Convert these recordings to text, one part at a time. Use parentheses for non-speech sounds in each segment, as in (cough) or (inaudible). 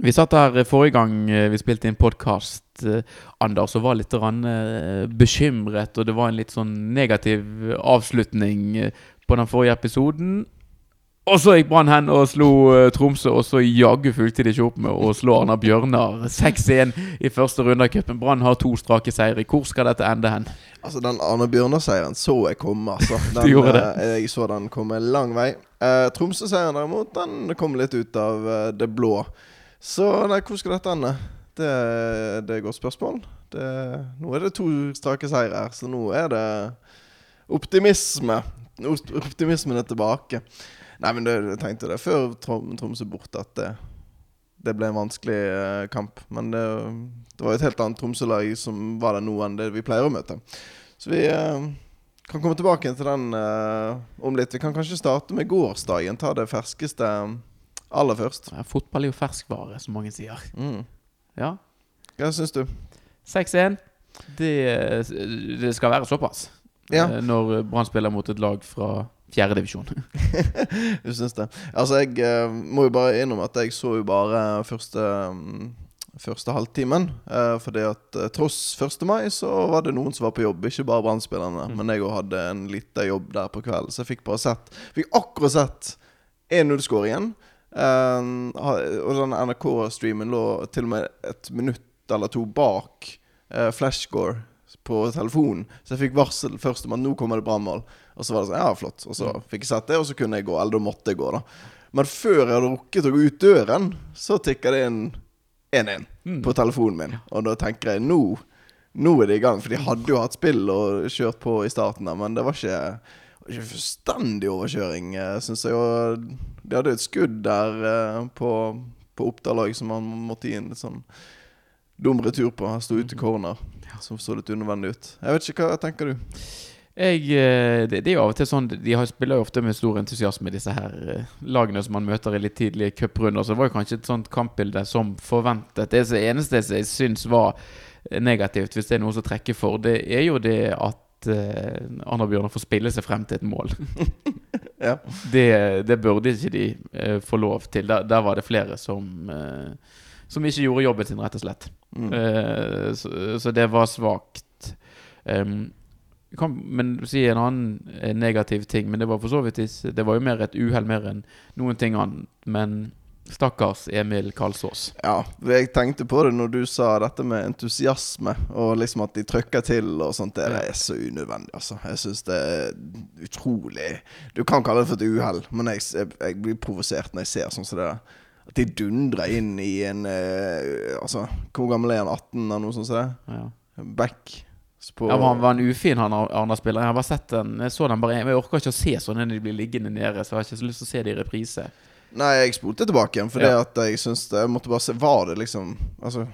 Vi satt her forrige gang eh, vi spilte inn podkast, Anders, og var litt eh, bekymret. Og det var en litt sånn negativ avslutning eh, på den forrige episoden. Og så gikk Brann hen og slo eh, Tromsø, og så jaggu fulgte de ikke opp med å slå Arna Bjørnar (laughs) 6-1 i første runde av cupen. Brann har to strake seire. Hvor skal dette ende hen? Altså, den Arne Bjørnar-seieren så jeg komme, altså. (laughs) Du gjorde det. eh, jeg så den komme lang vei. Eh, Tromsø-seieren derimot, den kom litt ut av eh, det blå. Så nei, hvor skal dette ende? Det, det er et godt spørsmål. Det, nå er det to strake seire her, så nå er det optimisme. Optimismen er tilbake. Nei, men det, jeg tenkte det før Trom, Tromsø borte, at det, det ble en vanskelig eh, kamp. Men det, det var jo et helt annet Tromsø-lag som var der nå enn det vi pleier å møte. Så vi eh, kan komme tilbake til den eh, om litt. Vi kan kanskje starte med gårsdagen. Ta det ferskeste aller først. Ja, fotball er jo ferskvare, som mange sier. Mm. Ja. Hva syns du? 6-1. Det, det skal være såpass. Ja. Eh, Når Brann spiller mot et lag fra fjerdedivisjon. (laughs) Du syns det? Altså, jeg eh, må jo bare innrømme at jeg så jo bare første mm, Første halvtimen. Eh, fordi at eh, tross 1. mai så var det noen som var på jobb, ikke bare Brann-spillerne. Mm. Men jeg òg hadde en liten jobb der på kvelden, så jeg fikk bare sett Fikk akkurat sett 1-0-skåringen. Eh, ha- og den NRK-streamen lå til og med et minutt eller to bak uh, flashscore på telefonen. Så jeg fikk varsel først om at nå kommer det brannmål. Og så var det sånn, ja, flott. Og så fikk jeg sett det, og så kunne jeg gå. Eller da måtte jeg gå, da. Men før jeg hadde rukket å gå ut døren, så tikka det inn 1-1 Mm. på telefonen min. Og da tenker jeg nå Nå er det i gang. For de hadde jo hatt spill og kjørt på i starten men det var ikke, det var ikke fullstendig overkjøring, syns jeg. Og de hadde et skudd der eh, på, på Oppdal òg som han måtte gi en litt sånn dum retur på. Han sto ute i corner, som så litt unødvendig ut. Jeg vet ikke, hva tenker du? Jeg, eh, det, det er jo av og til sånn De har, spiller jo ofte med stor entusiasme, disse her eh, lagene som man møter i litt tidlige cuprunder. Så det var jo kanskje et sånt kampbilde som forventet. Det eneste jeg syns var eh, negativt, hvis det er noe som trekker for, det er jo det at eh, Anna Bjørnar får spille seg frem til et mål. (laughs) Ja. det, det burde ikke de uh, få lov til. Der, der var det flere som uh, Som ikke gjorde jobben sin, rett og slett. Mm. Så, så det var svakt. Um, kan, men si en annen negativ ting, men det var for så vidt Det var jo mer et uhell mer enn noen ting annet. Men stakkars Emil Kalsås. Ja, jeg tenkte på det når du sa dette med entusiasme, og liksom at de trykker til og sånt. Det er så unødvendig, altså. Jeg syns det er utrolig Du kan kalle det for et uhell, men jeg, jeg, jeg blir provosert når jeg ser sånn som det der. At de dundrer inn i en eh, Altså, hvor gammel er han? 18 eller noe sånt som det? Ja. Back. På, Ja, han var en ufin han Arna-spiller. Jeg har bare sett den Jeg så den bare Jeg orker ikke å se sånn når de blir liggende nede, så jeg har ikke så lyst til å se det i reprise. Nei, jeg spolte tilbake igjen, fordi Ja. at jeg syns det Jeg måtte bare se Var det liksom Altså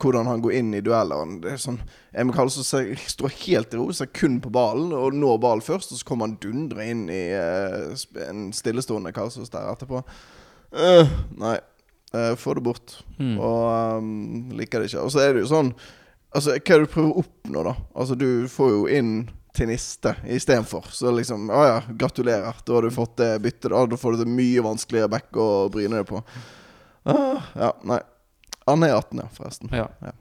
hvordan han går inn i duellene. Det er sånn Emil Karlsson ser- står helt i ro, ser kun på ballen, og når ballen først, og så kommer han dundre inn i uh, en stillestående Karlsson der etterpå. Uh, nei. uh, få det bort. Mm. Og um, liker det ikke. Og så er det jo sånn Altså, hva er det du prøver å oppnå, da? Altså, du får jo inn til niste istedenfor. Så liksom Å ja, gratulerer. Da har du fått det byttet. Da får du det mye vanskeligere back å bryne deg på. Ah, ja, nei. Han er 18, ja, forresten. Ja. Ja.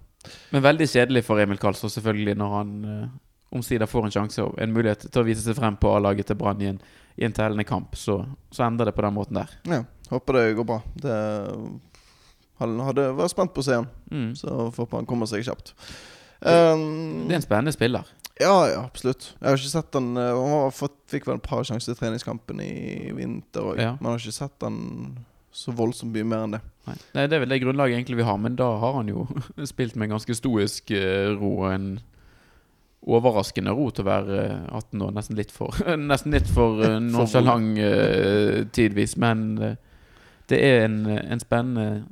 Men veldig kjedelig for Emil Karlsson, selvfølgelig, når han eh, omsider får en sjanse og en mulighet til å vise seg frem på A-laget til Brann i en, tellende kamp. Så, så ender det på den måten der. Ja, håper det går bra. Det han hadde vært spent på å se han, Mm. så får han komme seg kjapt. Um, Det er en spennende spiller. Ja, ja, absolutt. Jeg har ikke sett han eh, Han har fått, fikk vel et par sjanser i treningskampen i vinter òg, Ja. men jeg har ikke sett han så voldsomt mye mer enn det. Nei. Nei, Det er vel det grunnlaget egentlig vi har, men da har han jo (laughs) spilt med ganske stoisk eh, ro og en overraskende ro til å være eh, 18 år. Nesten litt for (laughs) Nesten litt for (laughs) nonsjalant uh, tidvis, men eh, det er en, en spennende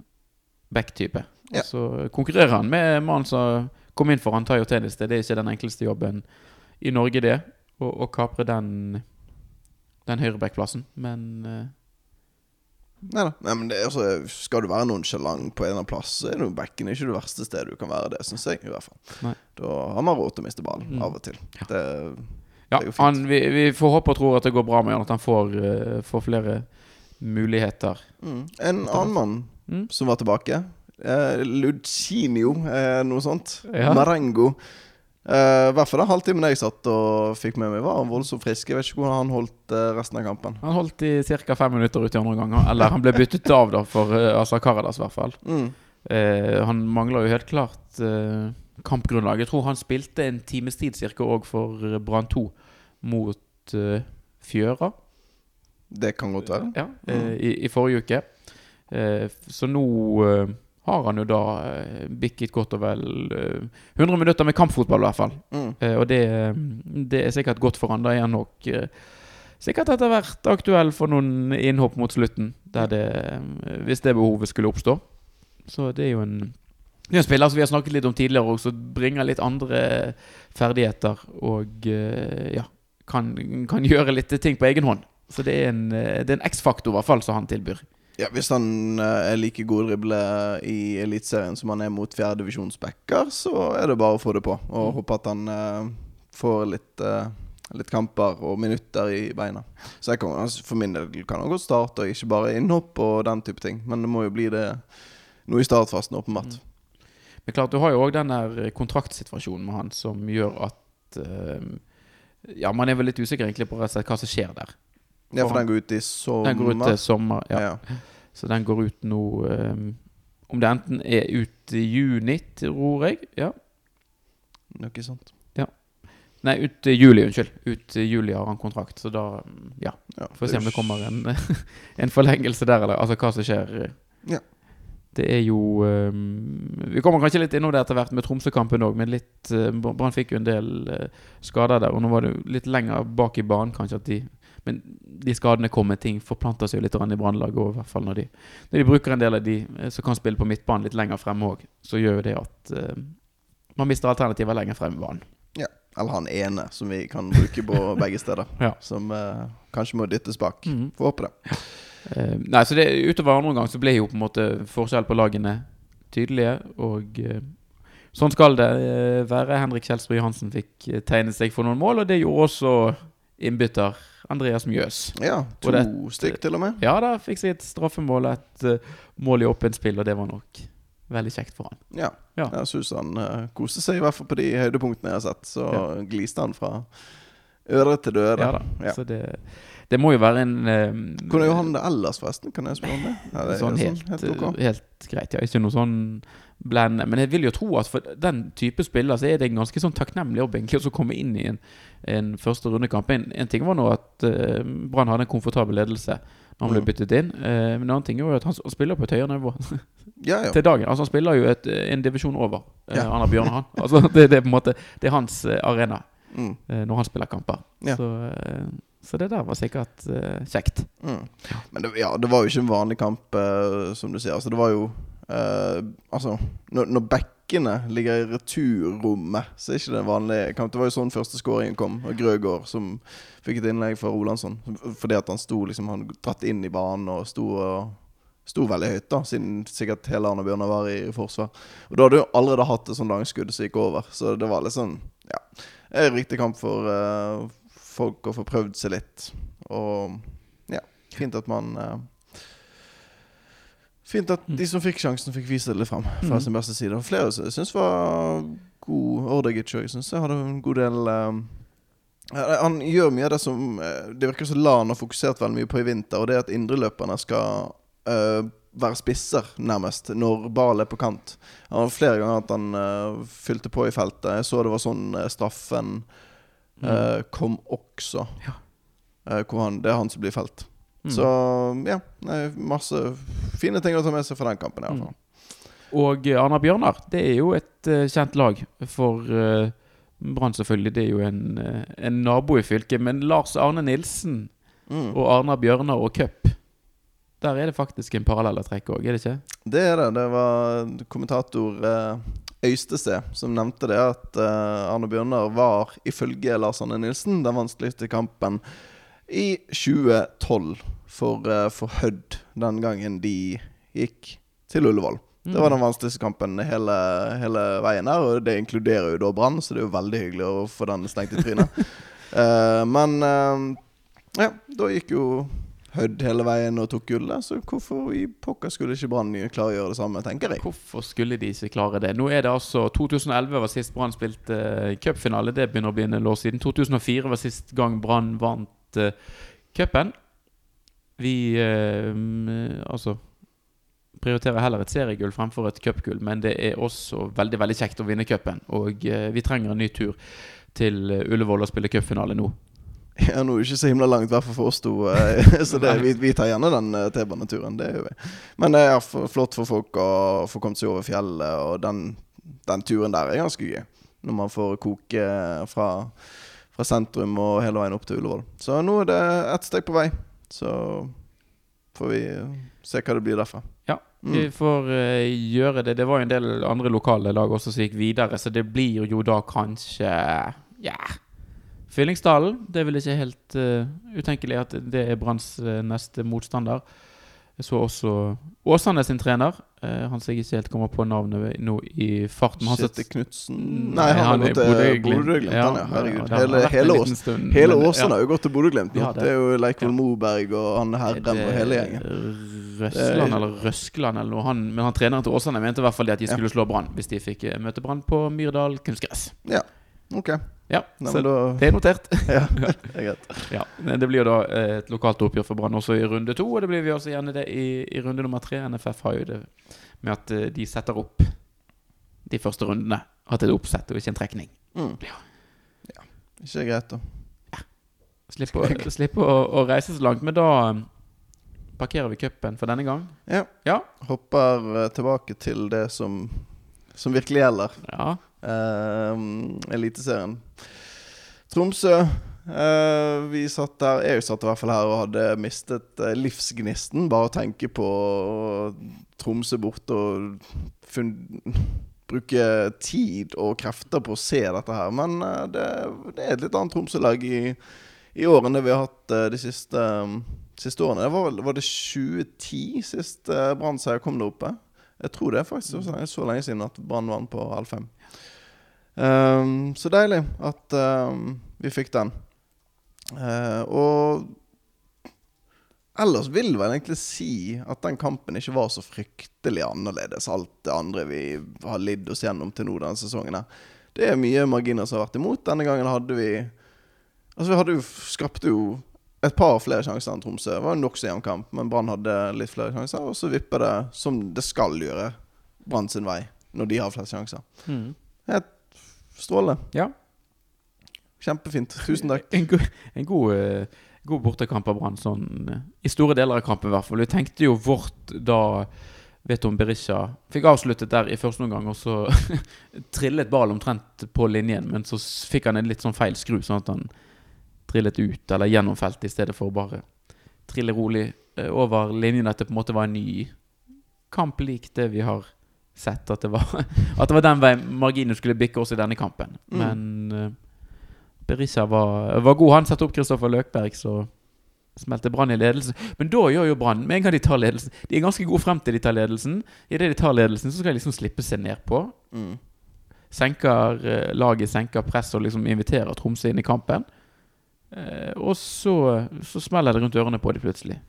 back-type. Ja. Så konkurrerer han med mannen som kom inn for han tar jo tennis. Det er ikke den enkleste jobben i Norge, det. Å å kapre den Den høyrebackplassen. Men uh... Nei da. Nei, men det, altså, skal du være nonchalant på en eller annen plass, så er jo backen ikke det verste stedet du kan være det, syns jeg. i hvert fall Nei. Da har man råd til å miste ballen Mm. av og til. Ja. Det, Ja, Det han, vi, vi får håpe og tro at det går bra med han, at han får, uh, får flere muligheter. mm. En annen mann Mm. som var tilbake. Eh, Lucinio, eh, noe sånt. Ja. Marengo. Eh, I hvert fall den halvtimen jeg satt og fikk med meg, var han voldsomt frisk. Jeg vet ikke hvordan han holdt eh, resten av kampen. Han holdt i ca. fem minutter ut i andre omgang. Eller han ble byttet av da for uh, Asa Karadas, i hvert fall. Mm. Eh, han mangler jo helt klart eh, kampgrunnlag. Jeg tror han spilte en times tid cirka òg for Brann 2 mot Fjøra. Det kan godt være. Ja, eh, i, i forrige uke. Eh, så nå har han jo da eh, bikket godt og vel eh, 100 minutter med kampfotball, i hvert fall. Mm. Eh, og det, det er sikkert godt for han. Da er han nok eh, sikkert etter hvert aktuell for noen innhopp mot slutten, det, eh, hvis det behovet skulle oppstå. Så det er jo en er en spiller som vi har snakket litt om tidligere, og som bringer litt andre ferdigheter. Og eh, ja, kan, kan gjøre litt ting på egen hånd. Så det er en, eh, det er en X-faktor, i hvert fall, som han tilbyr. Ja, Hvis han eh, er like god drible i Eliteserien som han er mot fjerdedivisjonsbacker, så er det bare å få det på. Og Mm. håpe at han uh, får litt, uh, litt kamper og minutter i beina. Så kan, altså, for min del kan han godt starte, og ikke bare innhopp og den type ting. Men det må jo bli det noe i startfasen, åpenbart. Men klart, du har jo òg den der kontraktsituasjonen med han som gjør at uh, Ja, man er vel litt usikker egentlig på rett og slett hva som skjer der. Ja, for den går ut i sommer. Den går ut til sommer, ja. Ja. Så den går ut nå um, Om det enten er ut i juni, tror jeg. Ja. Noe sånt. Nei, ut i juli, unnskyld. Ut i juli har han kontrakt, så da Ja. Ja, Får se om det kommer en, (laughs) en forlengelse der, eller altså hva som skjer. Ja. Det er jo um, Vi kommer kanskje litt innom det etter hvert med Tromsø-kampen òg, men litt uh, Brann fikk jo en del uh, skader der, og nå var det jo litt lenger bak i banen kanskje at de Men de skadene kommer, ting forplanter seg jo litt i Brannlaget òg, i hvert fall når de, når de bruker en del av de eh, som kan spille på midtbanen litt lenger fremme òg, så gjør jo det at uh, man mister alternativer lenger frem i banen. Eller han ene, som vi kan bruke på (laughs) begge steder. Ja. Som uh, kanskje må dyttes bak. Mhm. Får håpe det. Uh, nei, så det, utover andre omgang så ble jo på en måte forskjell på lagene tydelige, og uh, sånn skal det være. Henrik Kjelsrud Johansen fikk tegne seg for noen mål, og det gjorde også innbytter Andreas Mjøs. Ja, to det- stykk til og med. Ja da, fikk seg et straffemål, et uh, mål i åpent spill, og det var nok veldig kjekt for han. Ja. Ja. Jeg syns han uh, koste seg, i hvert fall på de høydepunktene jeg har sett. Så Ja. gliste han fra øre til døre. Ja da, Ja. Så det, det må jo være en um, Hvordan gjør han det ellers, forresten? Kan jeg spørre om det? Ja, det sånn jo helt, helt ok. eh, helt greit. Ja, ikke noe sånn blendende. Men jeg vil jo tro at for den type spiller så er det en ganske sånn takknemlig jobb egentlig å komme inn i en, en første rundekamp. En, en ting var nå at uh, Brann hadde en komfortabel ledelse når han ble Mm. byttet inn. Uh, men en annen ting er jo at han spiller på et høyere nivå (laughs) Ja, ja. til dagen. Altså Han spiller jo et, en divisjon over uh, Ja. Anna og han. (laughs) Altså, det, det er på en måte Det er hans arena Mm, uh, når han spiller kamper. Så, så det der var sikkert uh, kjekt. mm. Men det, ja, det var jo ikke en vanlig kamp, uh, som du sier. Altså, det var jo uh, Altså, når, når bekkene ligger i returrommet, så er ikke det en vanlig kamp. Det var jo sånn første skåringen kom, og Grøgaard som fikk et innlegg fra Rolandsson. Fordi at han sto liksom Han dratt inn i banen og sto og Sto veldig høyt, da siden sikkert hele Arne Bjørnar var i forsvar. Og da hadde jo allerede hatt et sånt langskudd som gikk over, så det var litt sånn Ja. En riktig kamp for folk å få prøvd seg litt. Og ja, fint at man uh, Fint at de som fikk sjansen, fikk vise det litt frem fra Mhm. sin beste side. Og flere syns jeg synes var god. Ordegic òg syns jeg hadde en god del eh, Han gjør mye av det som Det virker som LAN har fokusert veldig mye på i vinter, og det er at indreløperne skal uh, være spisser, nærmest, når ballen er på kant. Han har flere ganger at han uh, fylte på i feltet. Jeg så det var sånn straffen eh, kom også. Mm. Ja. Eh, han, det er han som blir felt. Mm. Så ja, masse fine ting å ta med seg fra den kampen. i hvert fall. Og eh, Arna Bjørnar, det er jo et uh, kjent lag for uh, Brann, selvfølgelig. Det er jo en, uh, en nabo i fylket. Men Lars Arne Nilsen Mm. og Arna Bjørnar og cup, der er det faktisk en parallell å trekke òg, er det ikke? Det er det. Det var kommentator eh, Øystested som nevnte det, at eh, Arne Bjørnar var ifølge Lars Arne Nilsen den vanskeligste kampen i 2012 for, eh, for Hødd, den gangen de gikk til Ullevål. Det var den vanskeligste kampen hele, hele veien her, og det inkluderer jo da Brann, så det er jo veldig hyggelig å få den stengt i trynet. uh, (laughs) men uh, ja, da gikk jo Hødd hele veien og tok gullet, så hvorfor i pokker skulle ikke Brann klare å gjøre det samme, tenker jeg. Hvorfor skulle de ikke klare det? Nå er det altså 2011 var sist Brann spilte uh, cupfinale. Det begynner å bli en år siden. 2004 var sist gang Brann vant uh, cupen. Vi uh, altså prioriterer heller et seriegull fremfor et cupgull, men det er også veldig veldig kjekt å vinne cupen. Og uh, vi trenger en ny tur til Ullevål og spille cupfinale nå. (laughs) Ja, nå er det ikke så himla langt, i hvert fall for oss to. Eh, (laughs) så det, vi, vi, tar gjerne den eh, T-baneturen. Det gjør vi. Men det er flott for folk å få kommet seg over fjellet, og den, den, turen der er ganske gøy. Når man får koke fra, fra sentrum og hele veien opp til Ullevål. Så nå er det ett steg på vei. Så får vi se hva det blir derfra. Ja, mm. vi får uh, gjøre det. Det var jo en del andre lokale lag også som gikk videre, så det blir jo da kanskje Ja. Yeah Fyllingsdalen. Det er vel ikke helt uh, utenkelig at det er Branns uh, neste motstander. Jeg så også Åsane sin trener. Uh, han som jeg ikke helt kommer på navnet nå i farten. Kjetil Knutsen Nei, han, han har gått til Bodø-Glimt. Ja, ja, herregud. Ja, hele, hele, Ås, hele Åsane har jo gått til Bodø-Glimt nå. Det er jo Leikvoll Moberg og han Herrem og hele gjengen. Røsland eller Røskland eller noe. Han, men han treneren til Åsane mente i hvert fall at de skulle slå Brann hvis de fikk møte Brann på Myrdal kunstgress. Ja, ok ja, Nei, så da... det er notert. (laughs) ja, det er greit. (laughs) ja, det blir jo da eh, et lokalt oppgjør for Brann også i runde to, og det blir vi også gjerne det i, i runde nummer tre. NFF har jo det med at eh, de setter opp de første rundene. At det er oppsett og ikke en trekning. Mm. Ja. ja. Ikke greit, da. Ja. Slipp, å, slipp å, å, reise så langt. Men da um, parkerer vi cupen for denne gang. Ja. ja. Hopper tilbake til det som, som virkelig gjelder. Ja Eliteserien. Tromsø. Uh, vi satt der, jeg satt i hvert fall her og hadde mistet uh, livsgnisten. Bare å tenke på Tromsø borte og bruke tid og krefter på å se dette her. Men uh, det, det, er et litt annet Tromsø-lag i, i år enn det vi har hatt de siste, um, siste, årene. Det var, var, det 2010 sist uh, Brann-seier kom der oppe? Jeg tror det er faktisk så lenge, siden at Brann vant på Alfheim. Um, så deilig at um, vi fikk den. Uh, og ellers vil vel egentlig si at den kampen ikke var så fryktelig annerledes. Alt det andre vi har lidd oss gjennom til nå denne sesongen. Det er mye marginer som har vært imot. Denne gangen hadde vi Altså Vi hadde jo, skapte jo et par flere sjanser enn Tromsø. Det var en nokså jevn kamp, men Brann hadde litt flere sjanser. Og så vipper det, som det skal gjøre, Brann sin vei når de har flest sjanser. Mm. Et Strålende. Ja. Kjempefint. Tusen takk. En, go en god, uh, god bortekamp av Brann, sånn uh, i store deler av kampen i hvert fall. Vi tenkte jo vårt da Vet du om Berisha fikk avsluttet der i første omgang, og så (laughs) trillet ballen omtrent på linjen, men så fikk han en litt sånn feil skru, sånn at han trillet ut, eller gjennom feltet, i stedet for å bare trille rolig uh, over linjen. At det på en måte var en ny kamp lik det vi har sett at det var, (laughs) at det var den veien marginen skulle bikke også i denne kampen. Mm. Men uh, Berisha var, var, god. Han satte opp Kristoffer Løkberg, så smelte Brann i ledelse. Men da gjør jo Brann Med en gang de tar ledelsen De er ganske gode frem til de tar ledelsen. Idet de tar ledelsen, så skal de liksom slippe seg ned på. Mm. Senker uh, laget, senker press og liksom inviterer Tromsø inn i kampen. Uh, og så, så smeller det rundt ørene på dem plutselig.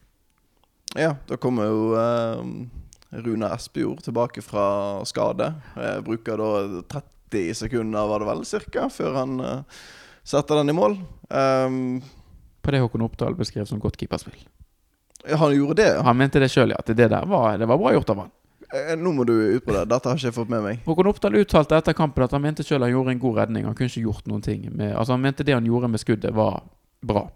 Ja, da kommer jo Runa Espejord tilbake fra skade. Jeg bruker da 30 sekunder, var det vel, cirka, før han uh, setter den i mål. Um, på det Håkon Oppdal beskrev som godt keeperspill. Han gjorde det? Han mente det sjøl, ja. At det der var, det var bra gjort av han. Eh, nå må du ut på det. Dette har ikke jeg fått med meg. Håkon Oppdal uttalte etter kampen at han mente sjøl han gjorde en god redning. Han kunne ikke gjort noen ting med Altså Han mente det han gjorde med skuddet, var bra.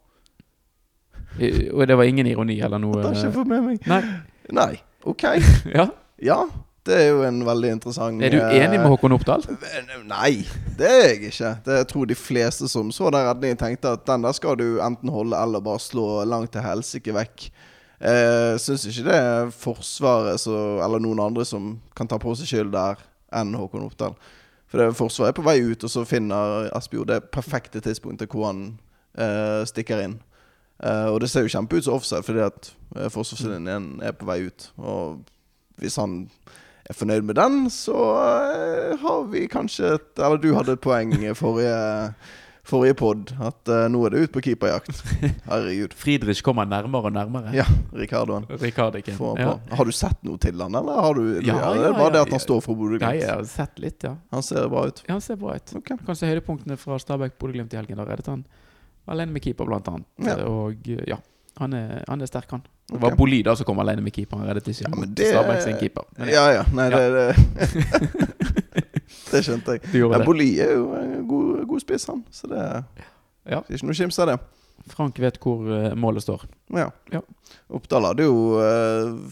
Og det var ingen ironi eller noe Dette har jeg ikke fått med meg. Nei. Nei. Ok. (laughs) ja. ja. Det er jo en veldig interessant Er du enig med Håkon Oppdal? Eh, nei, det er jeg ikke. Det jeg tror de fleste som så den redningen, tenkte at den der skal du enten holde eller bare slå langt til helsike vekk. Eh, syns ikke det er Forsvaret så, eller noen andre som kan ta på seg skyld der, enn Håkon Oppdal. For det Forsvaret er på vei ut, og så finner Espejord det perfekte tidspunktet hvor han eh, stikker inn. Uh, og det ser jo kjempe ut som offside, fordi at uh, forsvarslinjen er på vei ut. Og hvis han er fornøyd med den, så uh, har vi kanskje et Eller du hadde et poeng forrige, forrige pod at uh, nå er det ut på keeperjakt. (laughs) Herregud. Friedrich kommer nærmere og nærmere. Ja, Ricardoen. Rikardiken. Ja. Har du sett noe til han, eller har du Ja, ja, Det bare det at han står for Nei, jeg har sett litt, ja. Han ser bra ut. Ja, Han ser bra ut. Okay. Kanskje høydepunktene fra Stabæk-Bodø-Glimt i helgen. Da reddet han alene med keeper, blant annet. Ja. Og ja, han er, han er sterk, han. Det var Boli da som kom alene med keeper. Han reddet ikke Ja, men det- Stabæk sin keeper. Men ja, Ja ja. Nei, det det, (laughs) det skjønte jeg. Ja, det. Boli er jo en god, god spiss, han. Så det er Ja. ikke noe kims av det. Frank vet hvor eh, målet står. Ja. Ja. Oppdal hadde jo uh,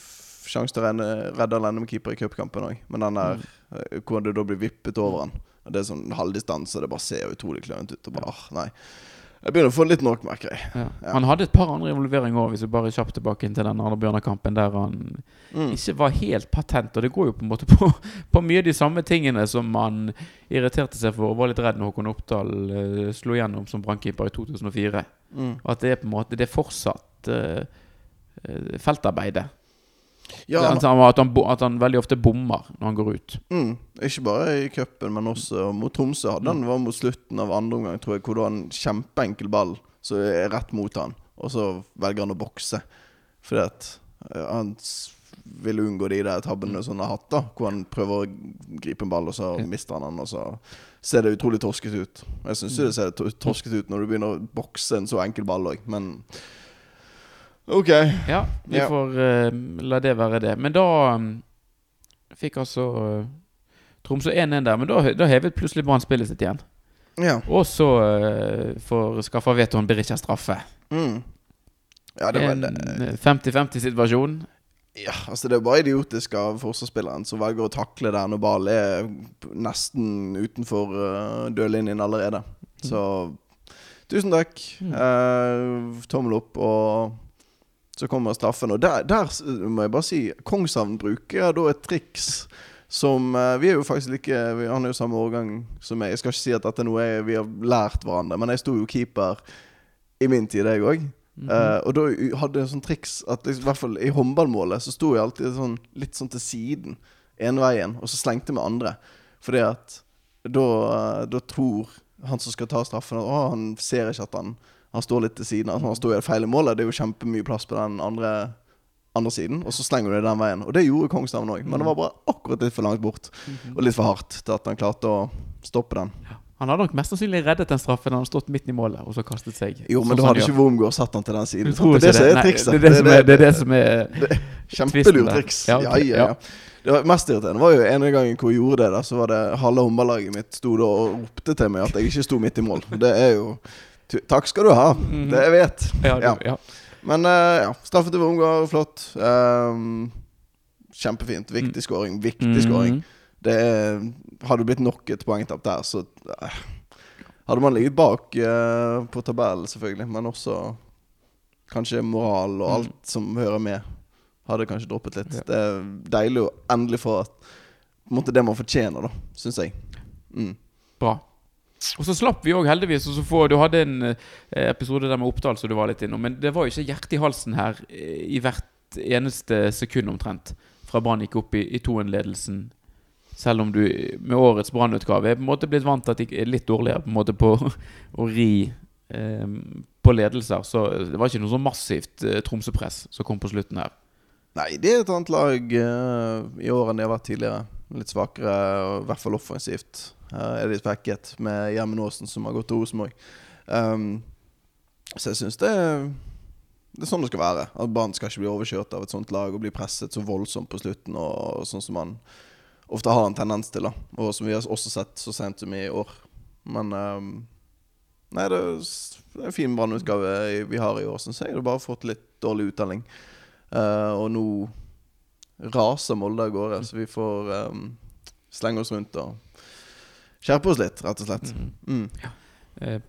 sjanse til å redde alene med keeper i cupkampen òg, men den der eh, hvor det da blir vippet over han. Det er sånn halvdistanse, det bare ser utrolig klønete ut. Og bare, ja. nei Jeg begynner å få litt nok, merker jeg. Ja. Ja. Han hadde et par andre involveringer òg, hvis vi bare kjapt tilbake inn til den andre Bjørnar-kampen, der han Mm. ikke var helt patent. Og det går jo på en måte på, (laughs) på mye av de samme tingene som han irriterte seg for og var litt redd når Håkon Oppdal uh, slo gjennom som brannkeeper i 2004. Mm. At det er på en måte Det er fortsatt uh, feltarbeidet. Ja, han, at, han, at han veldig ofte bommer når han går ut. mm, ikke bare i cupen, men også mot Tromsø. Hadde han var mot slutten av andre omgang, tror jeg, hvor det var en kjempeenkel ball som er rett mot han, og så velger han å bokse. Fordi at eh, han vil unngå de der tabbene som han har hatt, da hvor han prøver å gripe en ball, og så mister han den, og så ser det utrolig torsket ut. Jeg syns det ser to- torsket ut når du begynner å bokse en så enkel ball òg, men OK. Ja, vi Ja. får uh, la det være det. Men da um, fikk altså uh, Tromsø 1-1 der. Men da, da hevet plutselig Brann spillet sitt igjen. Ja. Og så uh, får skaffa Veton Berisha straffe. Mm. Ja, det var En det. eh, 50-50-situasjon. Ja, altså Det er bare idiotisk av forsvarsspilleren som velger å takle der når ballen er nesten utenfor uh, dørlinjen allerede. Så tusen takk. Mm. Uh, tommel opp, og så kommer straffen. Og der, der må jeg bare si Kongshavn bruker da et triks som eh, Vi er jo faktisk like vi, Han er jo samme årgang som meg. Jeg skal ikke si at dette er noe jeg, vi har lært hverandre, men jeg sto jo keeper i min tid, jeg òg. Mm -hmm. uh, og da hadde jeg sånn triks at liksom, i hvert fall i håndballmålet så sto jeg alltid sånn, litt sånn til siden ene veien, og så slengte jeg med andre. Fordi at da, eh, da tror han som skal ta straffen, at han ser ikke at han, han står litt til siden. Altså, han står i det feile målet. Det er jo kjempemye plass på den andre, andre siden, og så slenger du det den veien. Og det gjorde Kongshavn òg, men det var bare akkurat litt for langt bort. Og litt for hardt til at han klarte å stoppe den. Han hadde nok mest sannsynlig reddet den straffen. Han hadde stått midt i målet og så kastet seg. Jo, men Sånn da hadde ikke Wormgård satt han til den siden. Det det er Nei, trikset. Det er det som er, det er, det som er (laughs) Kjempelurt triks. Ja, Ja, ja, ja. ja. Det var mest irriterende var jo en gangen hvor jeg gjorde det. da Så var det halve håndballaget mitt sto da og ropte til meg at jeg ikke sto midt i mål. Det er jo Takk skal du ha. Mhm. Det jeg vet. ja, du, Ja. ja. Men uh, ja, straffe til Wormgård, flott. Um, kjempefint. Viktig scoring. Viktig Mhm. scoring. Det er, hadde blitt nok et poengtap der, så uh, hadde man ligget bak uh, på tabellen, selvfølgelig, men også kanskje moral og alt som hører med, hadde kanskje droppet litt. Ja. Det er deilig å endelig få at, på en måte det man fortjener, da, syns jeg. Mm. Bra. Og så slapp vi òg, heldigvis. å få du hadde en eh, episode der med Oppdal som du var litt innom, men det var jo ikke hjerte i halsen her eh, i hvert eneste sekund omtrent fra Brann gikk opp i, i 2-1-ledelsen. Selv om du med årets Brann-utgave er på en måte blitt vant til at de er litt dårligere på en måte på (laughs) å ri eh, på ledelser. Så det var ikke noe så massivt eh, Tromsø-press som kom på slutten her. Nei, det er et annet lag eh, i år enn det har vært tidligere. Litt svakere, og i hvert fall offensivt. Her er litt pekket med Gjermund Aasen, som har gått til Rosenborg. Um, så jeg syns det, det er sånn det skal være. At Brann skal ikke bli overkjørt av et sånt lag og bli presset så voldsomt på slutten, og, sånn som man ofte har en tendens til. da Og som vi har også sett så sent som i år. Men um, Nei, det det er en fin Brann-utgave vi har i år, syns jeg. Det har bare fått litt dårlig uttelling. Uh, og nå raser Molde av gårde, så vi får um, slenge oss rundt og skjerpe oss litt, rett og slett. Mm. Ja.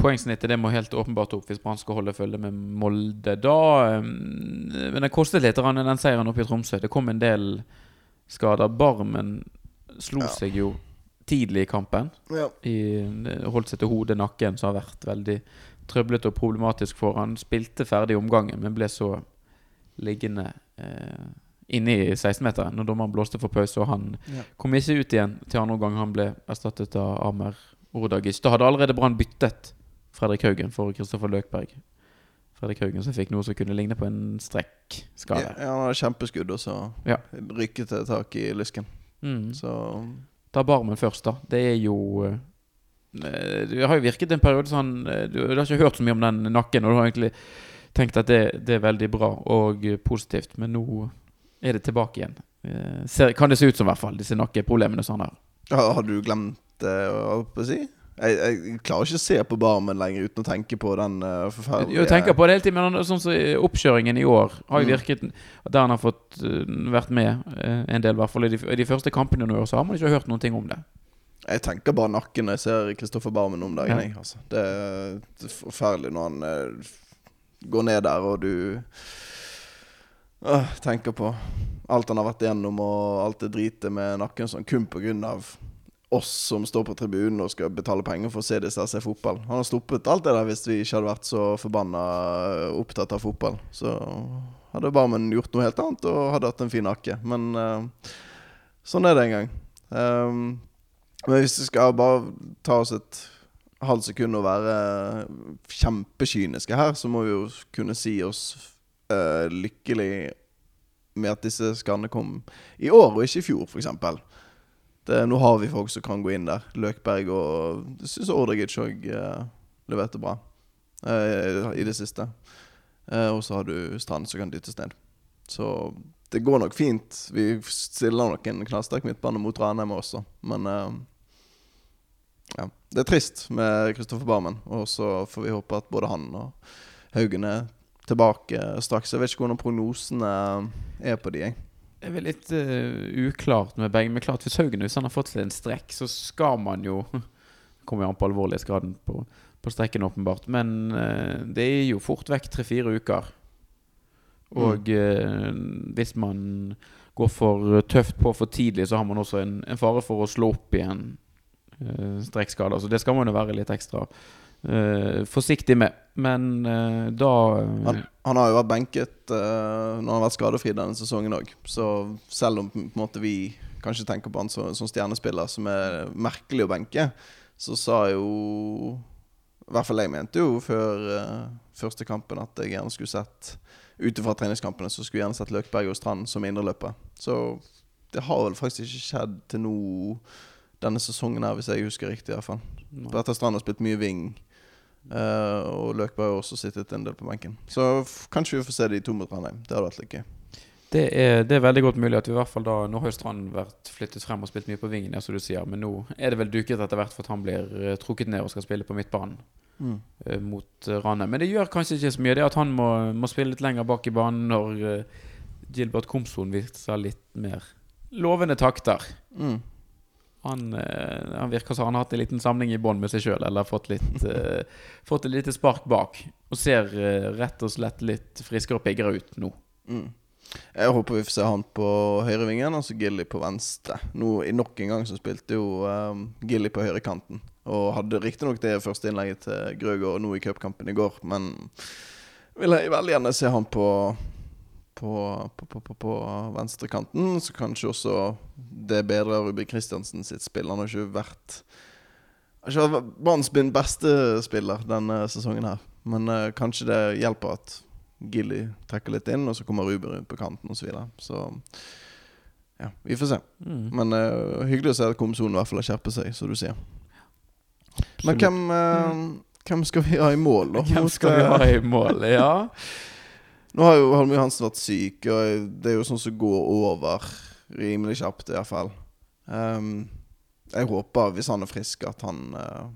Poengsnittet det må helt åpenbart opp hvis Brann skal holde følge med Molde. Da eh, Men det kostet litt, den seieren oppe i Tromsø. Det kom en del skader. Barmen slo Ja. seg jo tidlig i kampen. Ja. I, holdt seg til hodet, nakken, som har vært veldig trøblete og problematisk for han. Spilte ferdig omgangen, men ble så liggende eh, inne i 16-meteren når dommeren blåste for pause. Og han Ja. kom ikke ut igjen til andre gang Han ble erstattet av Amer Ordagic. Da hadde allerede Brann byttet Fredrik Haugen for Kristoffer Løkberg. Fredrik Haugen som fikk noe som kunne ligne på en Ja, han hadde kjempeskudd, og så Ja. rykket det tak i lysken. Mm. Så Ta Barmen først, da. Det er jo eh, Det har jo virket en periode sånn eh, Du, har ikke hørt så mye om den nakken, og du har egentlig tenkt at det, det er veldig bra og positivt, men nå er det tilbake igjen. Eh, ser, kan det se ut som, i hvert fall, disse nakkeproblemene som han har. Har du glemt det, holdt på å si? Jeg, jeg klarer ikke å se på Barmen lenger uten å tenke på den uh, forferdelige Jeg tenker på det hele tiden, men sånn som i oppkjøringen i år har jo Mm. virket Der han har fått uh, vært med uh, en del, i hvert fall i de, de første kampene nå i år, så har man ikke hørt noen ting om det. Jeg tenker bare nakken når jeg ser Kristoffer Barmen om dagen. Ja. Jeg, altså. det, er- det er forferdelig når han uh, går ned der, og du øh, tenker på alt han har vært igjennom, og alt det dritet med nakken sånn, kun av oss som står på tribunen og skal betale penger for å se disse se fotball. Han har stoppet alt det der hvis vi ikke hadde vært så forbanna opptatt av fotball. Så hadde Barmen gjort noe helt annet og hadde hatt en fin nakke. Men uh, sånn er det en gang. Um, men hvis vi skal bare ta oss et halvt sekund og være kjempekyniske her, så må vi jo kunne si oss eh, lykkelig med at disse skadene kom i år og ikke i fjor, f.eks. Nå har vi folk som kan gå inn der. Løkberg og syns Ordagic òg uh, leverte bra uh, i det siste. Uh, og så har du Strand som kan dyttes ned. Så det går nok fint. Vi stiller nok en knallsterk midtbane mot Ranheim også, men eh, ja. Det er trist med Kristoffer Barmen, og så får vi håpe at både han og Haugen er tilbake straks. Jeg vet ikke hvordan prognosene er på de, jeg. Det er vel litt uh, uklart med begge. Men klart hvis Haugenhus har fått seg en strekk, så skal man jo (laughs) Kommer jo an på alvorlighetsgraden på, på strekken, åpenbart. Men uh, det er jo fort vekk tre-fire uker. Og eh, hvis man går for tøft på for tidlig, så har man også en, en fare for å slå opp igjen uh, strekkskader. Så det skal man jo være litt ekstra eh, forsiktig med. Men uh, da Han, han har jo vært benket uh, når han har vært skadefri denne sesongen òg. Så selv om måte, vi kanskje tenker på han som, som stjernespiller, som er merkelig å benke, så sa jo I hvert fall jeg mente jo før eh, første kampen at jeg gjerne skulle sett Ut ifra treningskampene så skulle jeg gjerne sett Løkberg og Strand som indreløper. Så det har vel faktisk ikke skjedd til nå denne sesongen her, hvis jeg husker riktig. i hvert fall Bertha Strand har spilt mye wing. Eh, og Løkberg har også sittet en del på benken. Så kanskje vi får se de to mot Ranheim. Det hadde vært litt gøy. Det er, det er veldig godt mulig at vi i hvert fall da Nå har jo Strand vært flyttet frem og spilt mye på vingen, ja, som du sier, men nå er det vel duket etter hvert for at han blir eh, trukket ned og skal spille på midtbanen mot uh, Ranheim. Men det gjør kanskje ikke så mye, det at han må, må spille litt lenger bak i banen når uh, Gilbert Komson viser litt mer lovende takter. Mm. Han, eh, han virker som han har hatt en liten samling i bånn med seg sjøl, eller fått, litt, uh, (laughs) fått et lite spark bak. Og ser uh, rett og slett litt friskere og piggere ut nå. Mm. Jeg håper vi får se han på høyrevingen, og så Gilly på venstre. Nå, Nok en gang så spilte jo um, Gilly på høyrekanten. Og hadde riktignok det første innlegget til Grøgaard nå i cupkampen i går, men vil jeg veldig gjerne se han på på, på, på, på, venstrekanten. Så kanskje også det bedre Ruben Kristiansen sitt spill. Han har ikke vært har ikke vært banens beste spiller denne sesongen her. Men uh, kanskje det hjelper at Gilly trekker litt inn, og så kommer Ruben rundt på kanten osv. Så, videre. så ja, vi får se. Mm. Men uh, hyggelig å se at Komson i hvert fall har skjerpet seg, som du sier. Men Absolutt. hvem, eh, hvem skal vi ha i mål, da? Hvem skal vi ha i mål? Ja. (laughs) Nå har jo Holmøy Hansen vært syk, og det er jo sånn som går over rimelig kjapt, i hvert fall. Ehm, jeg håper, hvis han er frisk, at han uh,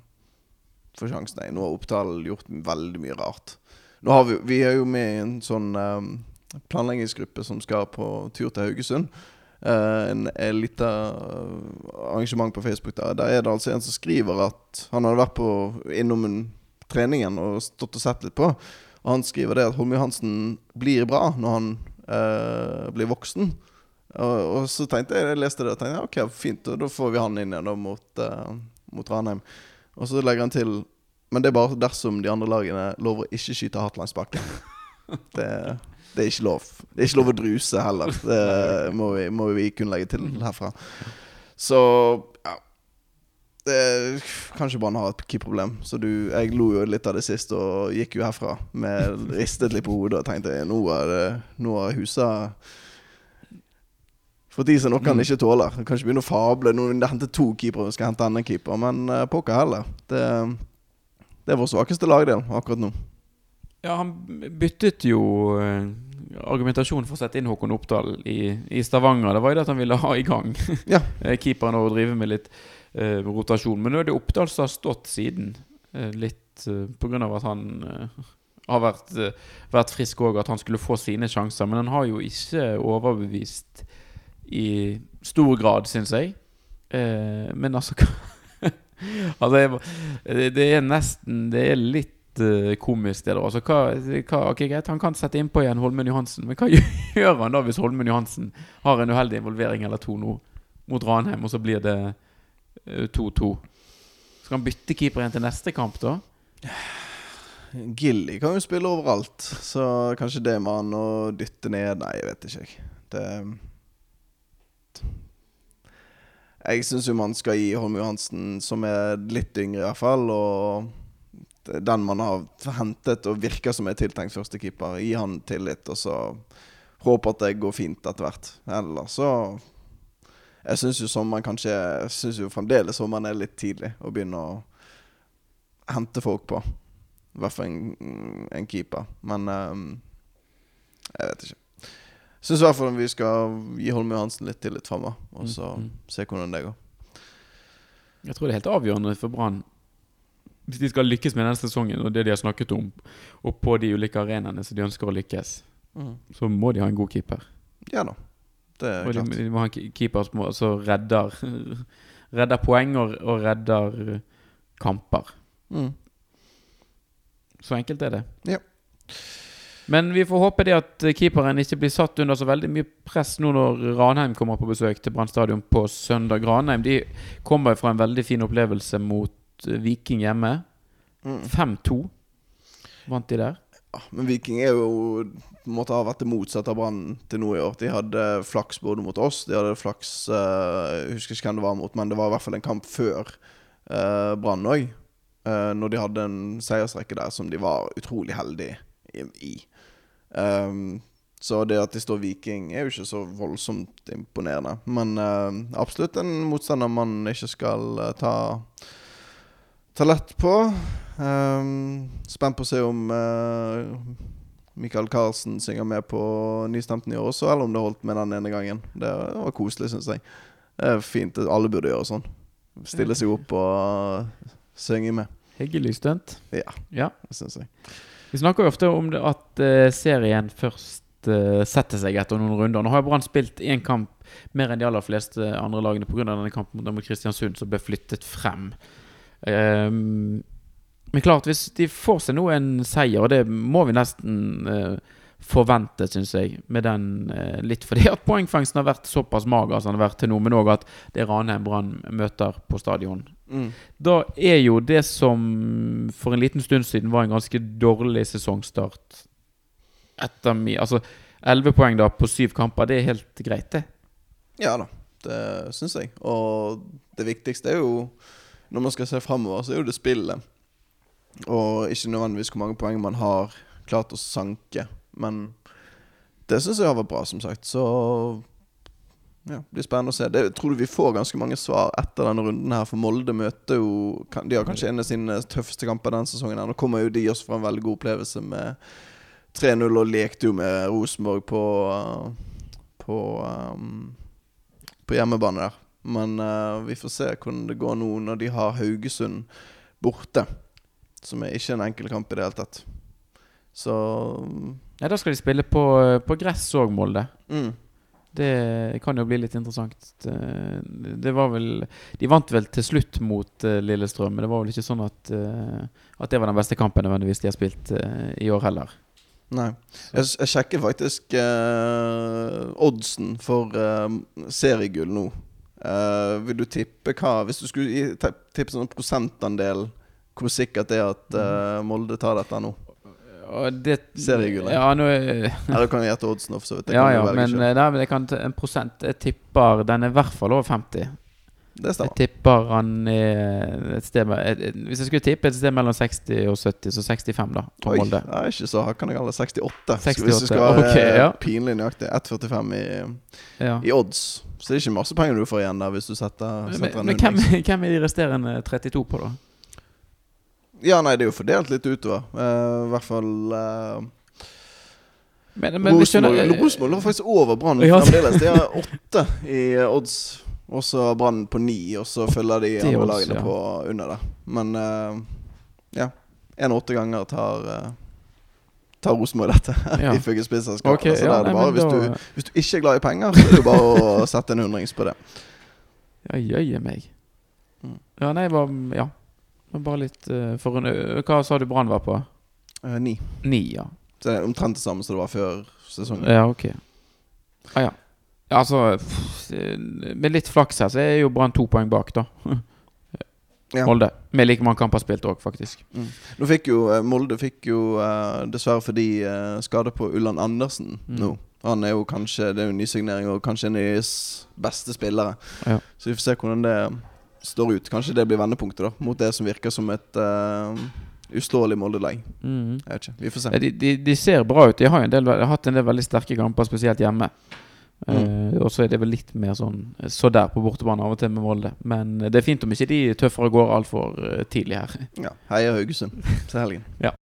får sjansen. Nå har Oppdal gjort veldig mye rart. Nå har vi, vi er jo med i en sånn um, planleggingsgruppe som skal på tur til Haugesund. Uh, en, en lita arrangement på Facebook der. Der er det altså en som skriver at han hadde vært på, innom en treningen og stått og sett litt på. Og han skriver det at Holmøy Hansen blir bra når han eh, blir voksen. Og, og så tenkte jeg, jeg leste det og tenkte ok, fint, da får vi han inn igjen da mot, eh, mot Ranheim. Og så legger han til Men det er bare dersom de andre lagene lover å ikke skyte hardt langs. Det, det er ikke lov. Det er ikke lov å druse heller. Det må vi, må vi kunne legge til herfra. Så ja. Det, Kanskje Brann har et keeperproblem. Så du, jeg lo jo litt av det sist og gikk jo herfra med ristet litt på hodet og tenkte nå er det Nå har husa fått i seg noe han ikke tåler. Kan ikke begynne å fable. Nå henter to keepere, skal hente enda en keeper. Men eh, pokker heller. Det, det er vår svakeste lagdel akkurat nå. Ja, han byttet jo Argumentasjonen argumentasjon for å sette inn Håkon Oppdal i, i Stavanger. Det var jo det at han ville ha i gang Ja. (laughs) eh, keeperen og drive med litt rotasjon. Men nå er det Oppdal som har stått siden. Uh, litt eh, av at han uh, har vært, vært frisk òg, at han skulle få sine sjanser. Men han har jo ikke overbevist i stor grad, syns jeg. Eh, men altså (laughs) Altså, det er nesten Det er litt uh, komisk, det der. Altså, hva, hva, ok, greit, han kan sette innpå igjen Holmen Johansen, men hva (laughs) gjør han da hvis Holmen Johansen har en uheldig involvering eller to nå mot Ranheim, og så blir det eh, 2-2? Skal han bytte keeper igjen til neste kamp, da? Gilly kan jo spille overalt, så kanskje det med han å dytte ned Nei, jeg vet ikke, jeg. Det Jeg syns jo man skal gi Holm Johansen, som er litt yngre i hvert fall, og den man har hentet og virker som er tiltenkt førstekeeper, gi han tillit, og så håpe at det går fint etter hvert. Eller så Jeg syns jo sommeren kanskje syns jo fremdeles sommeren er litt tidlig å begynne å hente folk på. I hvert fall en, en keeper. Men um, jeg vet ikke. Syns i hvert fall vi skal gi Holm Johansen litt tillit framover, og så Mm, mm. se hvordan det går. Jeg tror det er helt avgjørende for Brann hvis de skal lykkes med denne sesongen og det de har snakket om, og på de ulike arenaene som de ønsker å lykkes, så må de ha en god keeper. Ja da. Det er Og de, de må ha en keeper som også redder (laughs) Redder poeng og, og redder kamper. Mm. Så enkelt er det. Ja. Men vi får håpe det at keeperen ikke blir satt under så veldig mye press nå når Ranheim kommer på besøk til Brann stadion på søndag. Ranheim de kommer fra en veldig fin opplevelse mot eh, Viking hjemme. Mm. 5-2 vant de der. Men Viking er jo måte har vært det motsatte av Brann til nå i år. De hadde flaks både mot oss, de hadde flaks uh, Jeg husker ikke hvem det var mot, men det var i hvert fall en kamp før uh, Brann òg. når de hadde en seiersrekke der som de var utrolig heldige i. Um, så det at de står Viking, er jo ikke så voldsomt imponerende. Men eh, absolutt en motstander man ikke skal eh, ta Ta lett på. Um, spent på å se om uh, Michael Carlsen synger med på Nystemten i år også, eller om det holdt med den ene gangen. Det var koselig, syns jeg. Det er fint. Alle burde gjøre sånn. Stille seg opp og uh, synge med. Hyggelig stunt. Ja. Ja. Det syns jeg. Vi snakker jo ofte om det at uh, serien først setter seg etter noen runder. Nå har Brann spilt én kamp mer enn de aller fleste andre lagene pga. kampen mot- mot Kristiansund, som ble flyttet frem. Ehm, men klart, hvis de får seg nå en seier, og det må vi nesten eh, forvente, syns jeg, med den eh, Litt fordi at poengfangsten har vært såpass mager som den har vært til nå, men òg at det er Ranheim Brann møter på stadion. Mm. Da er jo det som for en liten stund siden var en ganske dårlig sesongstart Etter mi Altså, 11 poeng da på syv kamper, det er helt greit, det. Ja da, det syns jeg. Og det viktigste er jo Når man skal se framover, så er jo det spillet. Og ikke nødvendigvis hvor mange poeng man har klart å sanke. Men det syns jeg har vært bra, som sagt. Så ja, det blir spennende å se. Det, jeg tror vi får ganske mange svar etter denne runden her. For Molde møter jo De har kanskje en av sine tøffeste kamper denne sesongen. her Nå kommer jo de også fra en veldig god opplevelse med 3-0 og lekte jo med Rosenborg på På um, På hjemmebane der. Men uh, vi får se hvordan det går nå når de har Haugesund borte. Som er ikke en enkel kamp i det hele tatt. Så Ja, Da skal de spille på, på gress òg, Molde. mm. Det kan jo bli litt interessant. Det, det var vel De vant vel til slutt mot eh, Lillestrøm, men det var vel ikke sånn at, eh, at det var den beste kampen nødvendigvis de har spilt eh, i år heller. Nei. Jeg, jeg sjekker faktisk eh, oddsen for eh, seriegull nå. Eh, vil du tippe hva Hvis du skulle tippe sånn prosentandel, hvor sikkert det er at uh, Molde tar dette nå? Det, Seriegullet. Ja, nå er Eller kan vi gjette oddsen for så vidt. Ja, ja, men, eh, nei, men jeg kan en prosent Jeg tipper den er i hvert fall over 50. Det Jeg tipper han er et sted med, et, Hvis jeg skulle tippe et sted mellom 60 og 70, så 65, da. Oi, det er ikke så hakkande galt. 68. 68, Hvis du skal være okay, ja. pinlig nøyaktig. 1,45 i, Ja. i odds. Så det er ikke masse penger du får igjen der hvis du setter, setter Men, men hvem, hvem er de resterende 32 på, da? Ja, nei, det er jo fordelt litt utover. Uh, I hvert fall uh, Men, men Rosenborg, skjønner Rosenborg lå faktisk over Brann Ja. fremdeles. De har åtte i odds. Og så Brann på ni, og så følger de andre lagene ja. på under der. Men eh, ja. En åtte ganger tar uh, Tar Rosenborg dette, Ja. (laughs) ifølge spillselskapet. Okay, så ja, det er det bare, hvis, da- du, hvis du ikke er glad i penger, så er det bare å (laughs) sette en hundrings på det. Ja, jøye meg. Mm. Ja, nei, var Ja. Var Bare litt uh, forundret. Hva sa du Brann var på? Uh, ni. Ni, ja. Så det er omtrent det samme som det var før sesongen. Ja, ok. Ah, ja. Ja. Altså Med litt flaks her, så er jo Brann to poeng bak, da. Ja. Molde. Med like mange kamper spilt òg, faktisk. Nå fikk jo eh, Molde fikk jo eh, dessverre fordi uh, skade på Ulland Andersen Mm. nå. Han er jo kanskje Det er jo nysignering og kanskje en av deres beste spillere. Ja. Så vi får se hvordan det står ut. Kanskje det blir vendepunktet da mot det som virker som et uh, uslåelig Molde-lag. Mm. Jeg vet ikke. Vi får se. De, de, de ser bra ut. De har del, har hatt en del veldig sterke kamper, spesielt hjemme. Eh, og så er det vel litt mer sånn så der på bortebane av og til med Molde. Men det er fint om ikke de tøffere går altfor tidlig her. Ja, Heia Haugesund til helgen. (laughs) Ja.